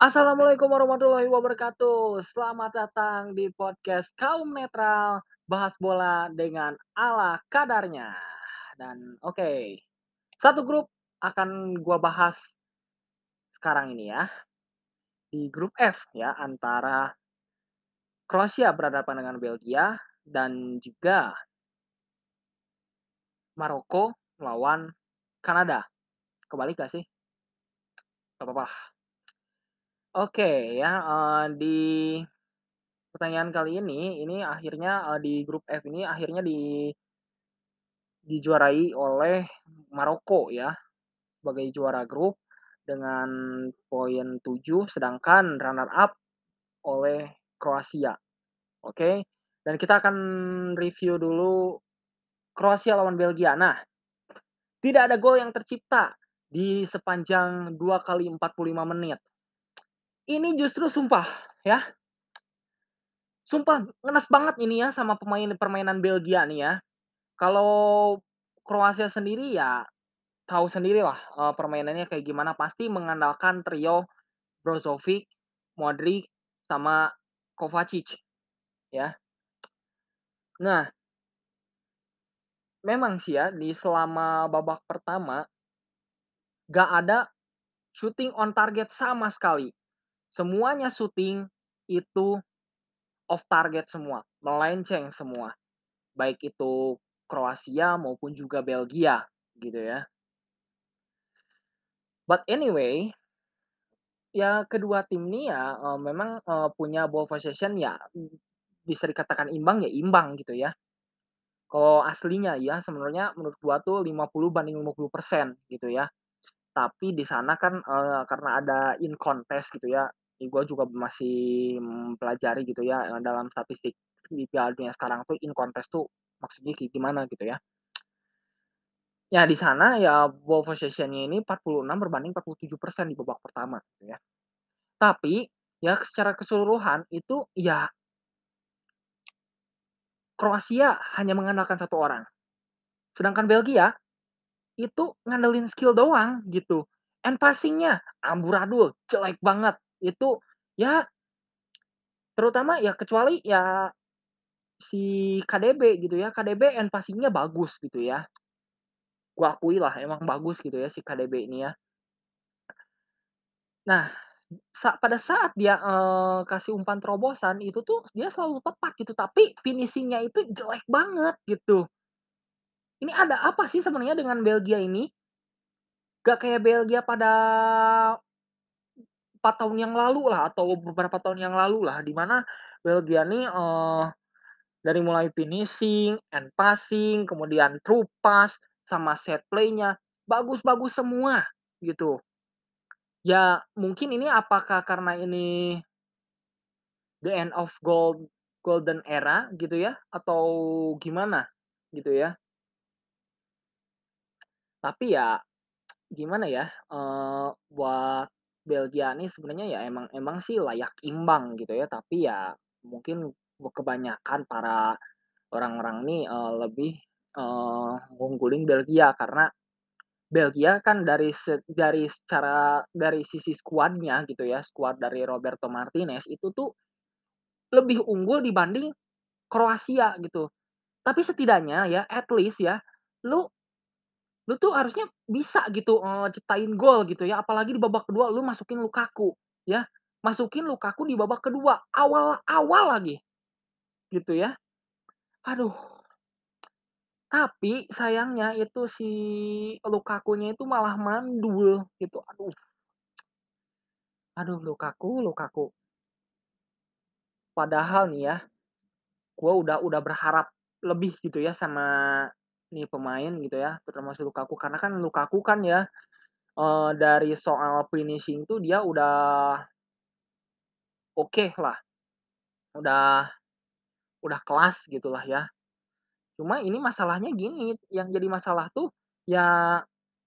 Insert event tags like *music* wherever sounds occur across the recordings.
Assalamualaikum warahmatullahi wabarakatuh. Selamat datang di podcast Kaum Netral, bahas bola dengan ala kadarnya. Dan oke, satu grup akan gua bahas sekarang ini ya. Di grup F ya, antara Kroasia berhadapan dengan Belgia dan juga Maroko melawan Kanada. Kebalik gak sih? Gak apa-apa. Oke ya, eee, di pertanyaan kali ini, ini akhirnya, eee, di grup F ini akhirnya di dijuarai oleh Maroko ya, sebagai juara grup dengan poin 7, sedangkan runner up oleh Kroasia, oke. Dan kita akan review dulu Kroasia lawan Belgia. Nah, tidak ada gol yang tercipta di sepanjang 2 kali 45 menit. Ini justru sumpah ya, sumpah ngenes banget ini ya sama pemain permainan Belgia nih ya. Kalau Kroasia sendiri ya tahu sendirilah, eee, permainannya kayak gimana, pasti mengandalkan trio Brozovic, Modric, sama Kovacic ya. Nah memang sih ya, di selama babak pertama nggak ada shooting on target sama sekali. Semuanya syuting itu off target semua, melenceng semua. Baik itu Kroasia maupun juga Belgia, gitu ya. But anyway, ya kedua tim ini ya, eee, memang, eee, punya ball possession ya, bisa dikatakan imbang ya imbang gitu ya. Kalau aslinya ya sebenarnya menurut gua tuh 50 banding 50% gitu ya. Tapi di sana kan, eee, karena ada in contest gitu ya, gua juga masih mempelajari gitu ya, dalam statistik di Piala Dunia sekarang tuh in contest tuh maksudnya kayak gimana gitu ya. Ya di sana ya ball possession-nya ini 46 berbanding 47% di babak pertama gitu ya. Tapi, ya secara keseluruhan itu ya Kroasia hanya mengandalkan satu orang. Sedangkan Belgia, itu ngandelin skill doang gitu. And passing-nya amburadul, jelek banget. Itu ya terutama ya kecuali ya si KDB gitu ya, KDB and passing-nya bagus gitu ya. Gua akuilah emang bagus gitu ya si KDB ini ya. Nah, sa pada saat dia, eee, kasih umpan terobosan itu tuh dia selalu tepat gitu, tapi finishing-nya itu jelek banget gitu. Ini ada apa sih sebenarnya dengan Belgia ini? Gak kayak Belgia pada 4 tahun yang lalu lah atau beberapa tahun yang lalu lah, di mana Belgia nih, eee, dari mulai finishing, and passing, kemudian through pass, sama set play-nya, bagus-bagus semua gitu. Ya mungkin ini apakah karena ini the end of gold golden era gitu ya, atau gimana gitu ya. Tapi ya, gimana ya, eee, buat Belgia nih sebenarnya ya emang emang sih layak imbang gitu ya, tapi ya mungkin kebanyakan para orang-orang nih, eee, lebih, eee, ngunggulin Belgia karena Belgia kan dari se dari secara dari sisi skuadnya gitu ya, skuad dari Roberto Martinez itu tuh lebih unggul dibanding Kroasia gitu. Tapi setidaknya ya, at least ya, lu lu tuh harusnya bisa gitu, eee, ciptain gol gitu ya, apalagi di babak kedua lu masukin Lukaku ya, masukin Lukaku di babak kedua, awal-awal lagi, gitu ya. Aduh. Tapi sayangnya itu si Lukakunya itu malah mandul gitu, aduh. Aduh Lukaku Lukaku. Padahal nih ya, gua udah udah berharap lebih gitu ya sama nih pemain gitu ya, terutama si Lukaku, karena kan Lukaku kan ya, eee, dari soal finishing tuh dia udah oke lah. Udah udah kelas gitulah ya. Cuma ini masalahnya gini, yang jadi masalah tuh, ya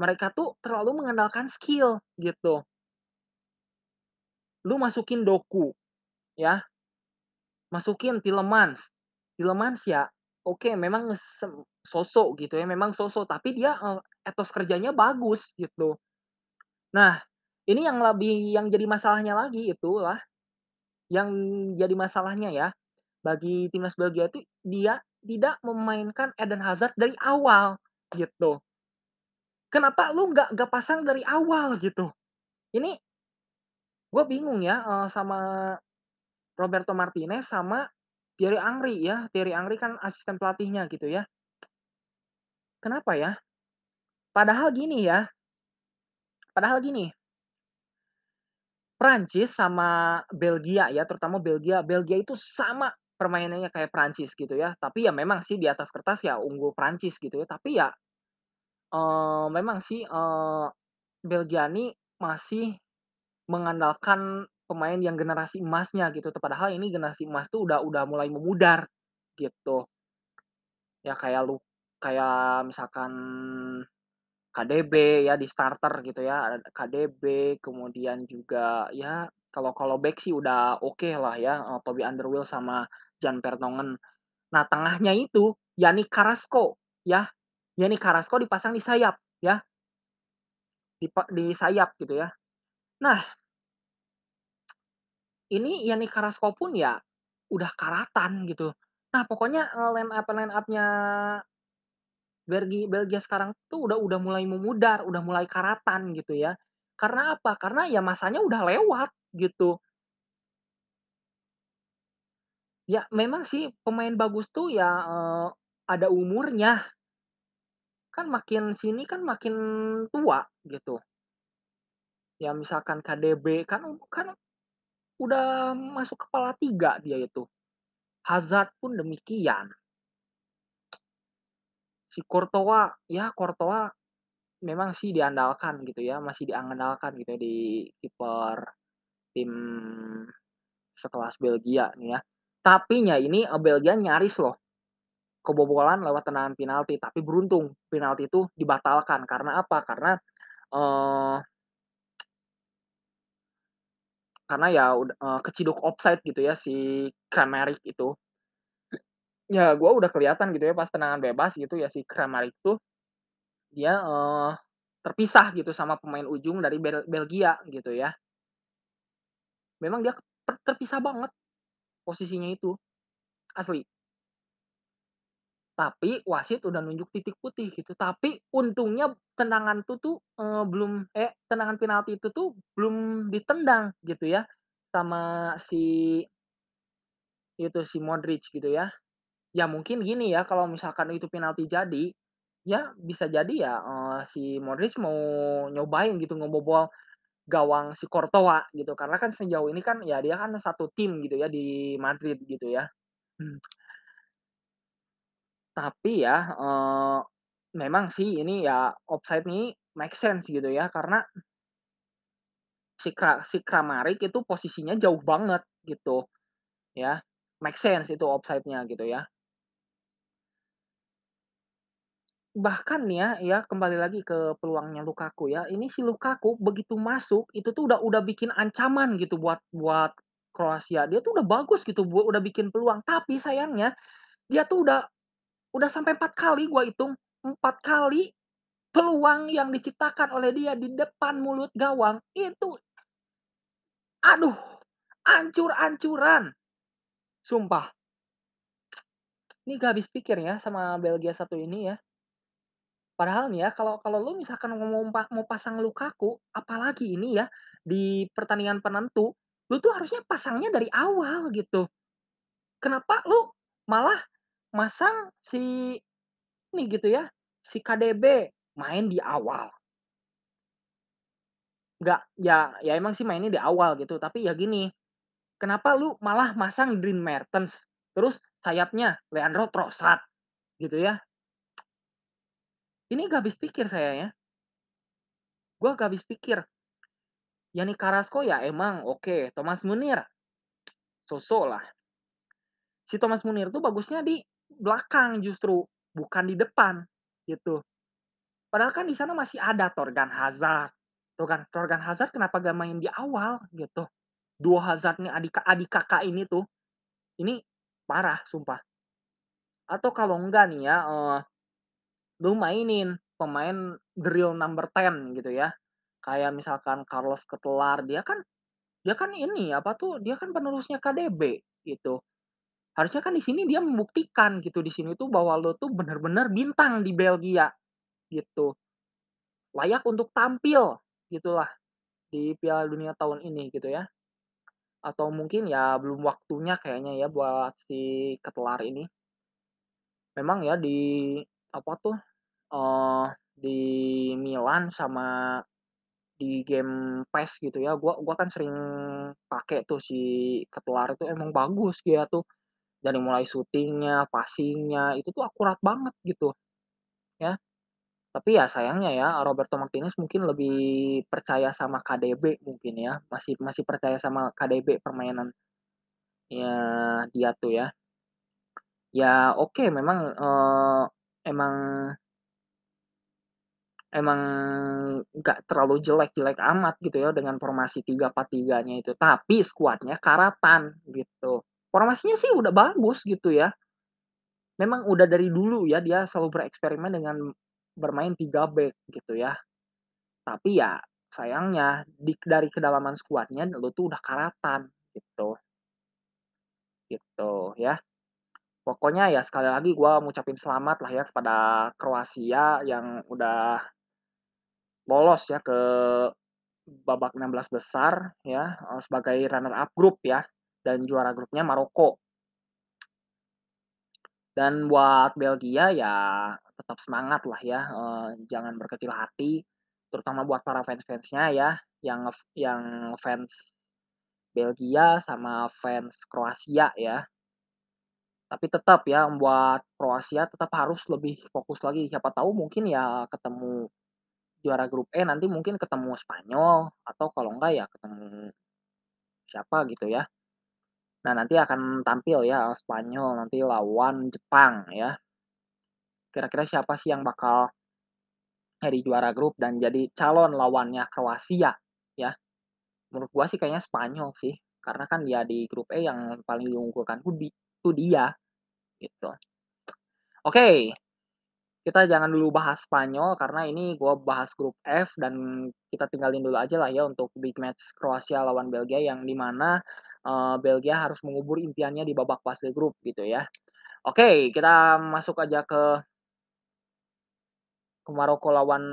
mereka tuh terlalu mengandalkan skill gitu. Lu masukin Doku, ya. Masukin Tielemans. Tielemans ya, oke memang sem so-so gitu ya, memang so-so, tapi dia, etos kerjanya bagus gitu. Nah, Ini yang lebih yang jadi masalahnya lagi itulah, yang jadi masalahnya ya, bagi timnas Belgia itu dia tidak memainkan Eden Hazard dari awal, gitu. Kenapa lu nggak nggak pasang dari awal gitu? Ini gue bingung ya, sama Roberto Martinez sama Thierry Henry ya. Thierry Henry kan asisten pelatihnya gitu ya. Kenapa ya? Padahal gini ya padahal gini Prancis sama Belgia ya, terutama Belgia, Belgia itu sama permainannya kayak Prancis gitu ya. Tapi ya memang sih di atas kertas ya unggul Prancis gitu ya. Tapi ya, eee, memang sih, eee, Belgia nih masih mengandalkan pemain yang generasi emasnya gitu padahal ini generasi emas tuh udah udah mulai memudar, gitu. Ya kayak lu kayak misalkan KDB ya di starter gitu ya, KDB, kemudian juga ya kalau kalau bek sih udah oke lah ya, eee, Toby Alderweireld sama Jan Vertonghen. Nah tengahnya itu Yannick Carrasco ya, Yannick Carrasco dipasang di sayap ya. Di di sayap gitu ya. Nah ini Yannick Carrasco pun ya udah karatan gitu. Nah pokoknya, line up line up-nya Belgi Belgia sekarang tuh udah udah mulai memudar, udah mulai karatan gitu ya. Karena apa? Karena ya masanya udah lewat gitu. Ya memang sih pemain bagus tuh ya, eee, ada umurnya. Kan makin sini kan makin tua gitu. Ya misalkan KDB kan kan udah masuk kepala 3 dia itu. Hazard pun demikian. Si Courtois, ya Courtois memang sih diandalkan gitu ya, masih diandalkan gitu ya di kiper tim sekelas Belgia nih ya. Tapi ya ini, eee, Belgia nyaris loh kebobolan lewat tendangan penalti, tapi beruntung penalti itu dibatalkan. Karena apa? Karena, eee karena ya ud eee, keciduk offside gitu ya si Kramaric itu. Ya gua udah kelihatan gitu ya pas tendangan bebas gitu ya si Kramaric tuh, dia, eee, terpisah gitu sama pemain ujung dari Bel Belgia gitu ya. Memang dia ter terpisah banget posisinya itu, asli. Tapi wasit udah nunjuk titik putih gitu, tapi untungnya tendangan itu tuh, eee, belum eh, tendangan penalti itu tuh belum ditendang gitu ya, sama si itu si Modric gitu ya. Ya mungkin gini ya, kalau misalkan itu penalti jadi, ya bisa jadi ya, eee, si Modric mau nyobain gitu ngebobol gawang si Courtois gitu, karena kan sejauh ini kan ya dia kan satu tim gitu ya di Madrid gitu ya. Mmm. Tapi ya, eee, memang sih ini ya offside nih make sense gitu ya, karena si Kra si Kramaric itu posisinya jauh banget gitu ya, make sense itu offside-nya gitu ya. Bahkan ya ya kembali lagi ke peluangnya Lukaku ya, ini si Lukaku begitu masuk, itu tuh udah udah bikin ancaman gitu buat buat Kroasia. Dia tuh udah bagus gitu, bu udah bikin peluang, tapi sayangnya dia tuh udah udah sampai 4 kali gua hitung, 4 kali peluang yang diciptakan oleh dia di depan mulut gawang, itu aduh, ancur-ancuran, sumpah. Ini gak habis pikir ya sama Belgia satu ini ya. Padahal nih ya, kalau kalau lu misalkan mau mau pasang Lukaku, apalagi ini ya, di pertandingan penentu, lu tuh harusnya pasangnya dari awal gitu. Kenapa lu malah masang si ini gitu ya, si KDB main di awal. Nggak ya ya emang sih mainnya di awal gitu, tapi ya gini, kenapa lu malah masang Dries Mertens, terus sayapnya Leandro Trossard gitu ya. Ini gak habis pikir saya ya. Gua gak habis pikir. Yannick Carrasco ya emang oke, Thomas Muller *tsk* so-so lah. Si Thomas Muller tuh bagusnya di belakang justru, bukan di depan, gitu. Padahal kan di sana masih ada Thorgan Hazard, tuh kan, Thorgan Hazard kenapa gak main di awal gitu. Duo Hazard nih adik adik kakak ini tuh, ini parah sumpah. Atau kalau enggak nih ya, eee, lu mainin pemain real number 10 gitu ya. Kayak misalkan Carlos Ketelaar, dia kan dia kan ini, apa tuh, dia kan penerusnya KDB, gitu. Harusnya kan di sini dia membuktikan gitu, di sini tuh bahwa lo tuh bener-bener bintang di Belgia, gitu. Layak untuk tampil, gitulah, di Piala Dunia tahun ini, gitu ya. Atau mungkin ya belum waktunya kayaknya ya buat si Ketelaar ini. Memang ya di, apa tuh, eee, di Milan sama di game PES gitu ya, gua gua kan sering pakai tuh si Ketelaar itu emang bagus dia tuh. Dari mulai syuting-nya, passing-nya, itu tuh akurat banget gitu, ya. Tapi ya sayangnya ya, Roberto Martinez mungkin lebih percaya sama KDB mungkin ya, masih masih percaya sama KDB permainan ya dia tuh ya. Ya oke memang, eee, emang emang nggak terlalu jelek-jelek amat gitu ya dengan formasi 3-4-3-nya itu, tapi skuadnya karatan gitu. Formasinya sih udah bagus gitu ya. Memang udah dari dulu ya dia selalu bereksperimen dengan bermain 3 back gitu ya. Tapi ya sayangnya di dari kedalaman skuadnya lu tuh udah karatan gitu. Gitu ya. Pokoknya ya sekali lagi gua ngucapin selamat lah ya kepada Kroasia yang udah lolos ya ke babak 16 besar ya, eee, sebagai runner up grup ya, dan juara grupnya Maroko. Dan buat Belgia ya tetap semangat lah ya, eee, jangan berkecil hati, terutama buat para fans-fans-nya ya, yang yang fans Belgia sama fans Kroasia ya. Tapi tetap ya buat Kroasia tetap harus lebih fokus lagi, siapa tahu mungkin ya ketemu juara grup E nanti mungkin ketemu Spanyol atau kalau enggak ya ketemu siapa gitu ya. Nah nanti akan tampil ya Spanyol nanti lawan Jepang ya. Kira-kira siapa sih yang bakal jadi juara grup dan jadi calon lawannya Kroasia ya. Menurut gua sih kayaknya Spanyol sih, karena kan dia di grup E yang paling diunggulkan tuh di tuh dia, gitu. Oke, kita jangan dulu bahas Spanyol karena ini gua bahas grup F dan kita tinggalin dulu aja lah ya untuk big match Kroasia lawan Belgia yang di eee, Belgia harus mengubur impiannya di babak fase grup gitu ya. Oke, kita masuk aja ke ke Maroko lawan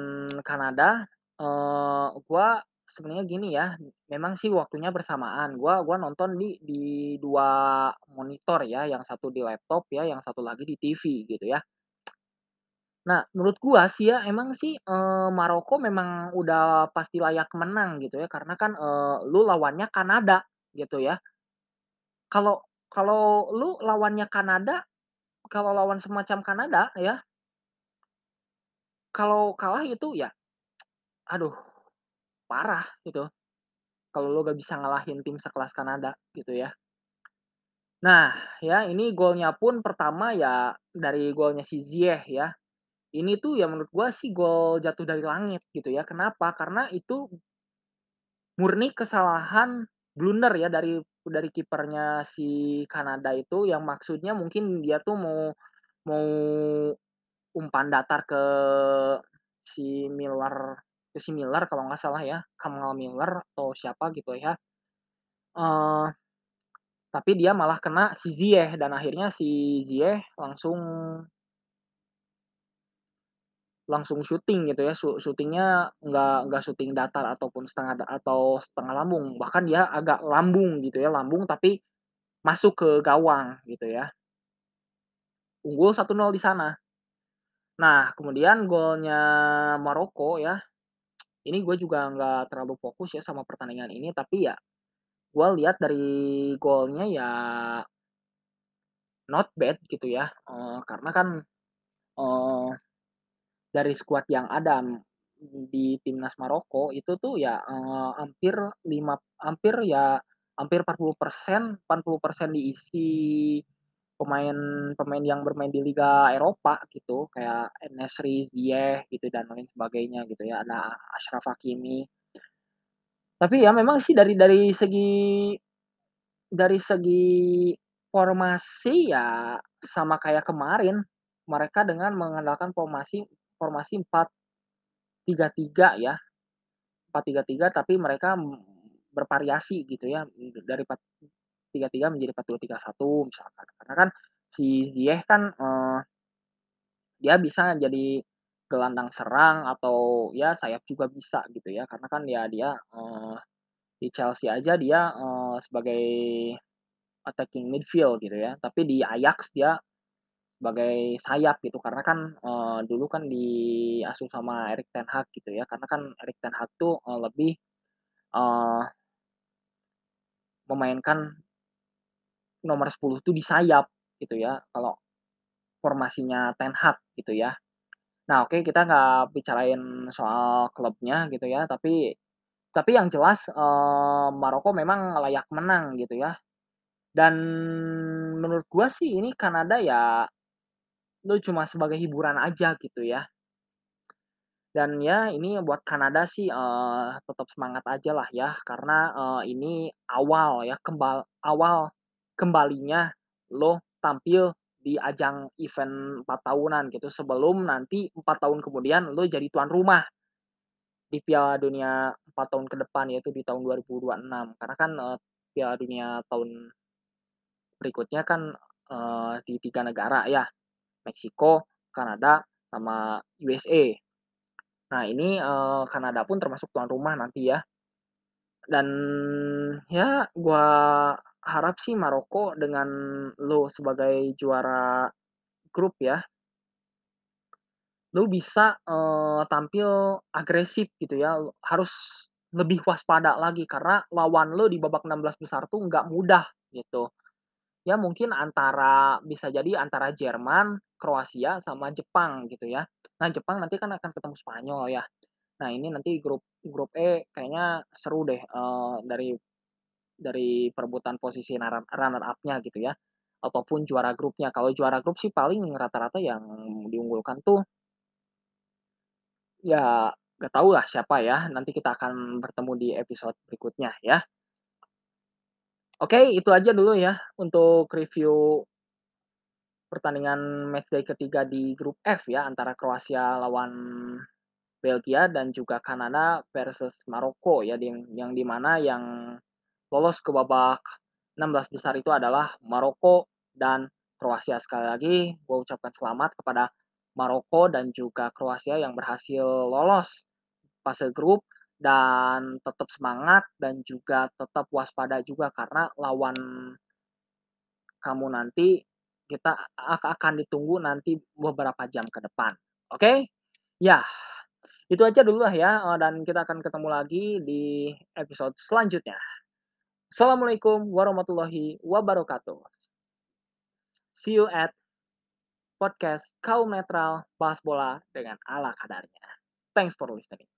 Kanada, eee, gua sebenarnya gini ya, memang sih waktunya bersamaan. Gua gua nonton di di 2 monitor ya, yang satu di laptop ya, yang satu lagi di TV gitu ya. Nah, menurut gua sih ya, emang sih, eee, Maroko memang udah pasti layak menang gitu ya, karena kan, eee, lu lawannya Kanada gitu ya. Kalau kalau lu lawannya Kanada, kalau lawan semacam Kanada ya kalau kalah itu ya, aduh parah gitu, kalau lu nggak bisa ngalahin tim sekelas Kanada gitu ya. Nah, ya ini golnya pun pertama ya dari golnya si Ziyech ya. Ini tuh ya menurut gua sih gol jatuh dari langit gitu ya. Kenapa? Karena itu murni kesalahan blunder ya dari dari kipernya si Kanada itu yang maksudnya mungkin dia tuh mau mau umpan datar ke si Miller ke si Miller kalau nggak salah ya, Kamal Miller atau siapa gitu ya. Eee, tapi dia malah kena si Ziyech dan akhirnya si Ziyech langsung langsung syuting gitu ya, syutingnya nggak nggak syuting datar ataupun setengah atau setengah lambung, bahkan dia agak lambung gitu ya, lambung tapi masuk ke gawang gitu ya. Unggul 1-0 di sana. Nah, kemudian golnya Maroko ya, ini gue juga nggak terlalu fokus ya sama pertandingan ini, tapi ya gue lihat dari golnya ya not bad gitu ya, eee, karena kan, eee, dari skuad yang ada di timnas Maroko itu tuh ya, eee, hampir lima hampir ya hampir 40%, 40% diisi pemain-pemain yang bermain di liga Eropa gitu, kayak En-Nesyri, Ziyech gitu dan lain sebagainya gitu ya, ada Achraf Hakimi. Tapi ya memang sih dari dari segi dari segi formasi ya sama kayak kemarin, mereka dengan mengandalkan formasi formasi 4-3-3 ya. 4-3-3 tapi mereka bervariasi gitu ya, dari 4-3-3 menjadi 4-2-3-1 misalkan. Karena kan si Ziyech kan, eee, dia bisa jadi gelandang serang atau ya sayap juga bisa gitu ya, karena kan ya dia, eee, di Chelsea aja dia, eee, sebagai attacking midfield gitu ya, tapi di Ajax dia sebagai sayap gitu, karena kan, eee, dulu kan diasuh sama Erik ten Hag gitu ya, karena kan Erik ten Hag tuh, eee, lebih, eee memainkan nomor 10 tuh di sayap gitu ya, kalau formasinya ten Hag gitu ya. Nah oke kita nggak bicarain soal klubnya gitu ya, tapi tapi yang jelas, eee, Maroko memang layak menang gitu ya. Dan menurut gua sih ini Kanada ya, lu cuma sebagai hiburan aja gitu ya. Dan ya ini buat Kanada sih, eee, tetap semangat ajalah ya, karena, eee, ini awal ya, kembal awal kembalinya lo tampil di ajang event 4 tahunan gitu, sebelum nanti 4 tahun kemudian lo jadi tuan rumah di Piala Dunia 4 tahun ke depan, yaitu di tahun 2026. Karena kan, eee, Piala Dunia tahun berikutnya kan, eee, di 3 negara ya, Meksiko, Kanada, sama USA. Nah ini, eee, Kanada pun termasuk tuan rumah nanti ya. Dan ya gua harap sih Maroko dengan lo sebagai juara grup ya lu bisa, eee, tampil agresif gitu ya, harus lebih waspada lagi karena lawan lu di babak 16 besar tuh nggak mudah gitu. Ya mungkin antara bisa jadi antara Jerman, Kroasia, sama Jepang gitu ya. Nah Jepang nanti kan akan ketemu Spanyol ya. Nah ini nanti grup grup E kayaknya seru deh, eee, dari dari perebutan posisi runner up-nya gitu ya, ataupun juara grupnya. Kalau juara grup sih paling rata-rata yang diunggulkan tuh ya nggak tahu lah siapa ya, nanti kita akan bertemu di episode berikutnya ya. Oke itu aja dulu ya untuk review pertandingan matchday ketiga di grup F ya, antara Kroasia lawan Belgia dan juga Kanada versus Maroko ya, yang yang di mana yang lolos ke babak 16 besar itu adalah Maroko dan Kroasia. Sekali lagi gue ucapkan selamat kepada Maroko dan juga Kroasia yang berhasil lolos fase grup dan tetap semangat dan juga tetap waspada juga karena lawan kamu nanti kita akan ditunggu nanti beberapa jam ke depan. Oke? Ya, itu aja dulu lah ya, dan kita akan ketemu lagi di episode selanjutnya. Assalamualaikum warahmatullahi wabarakatuh. See you at podcast Kaum Netral Bahas Bola dengan ala kadarnya. Thanks for listening.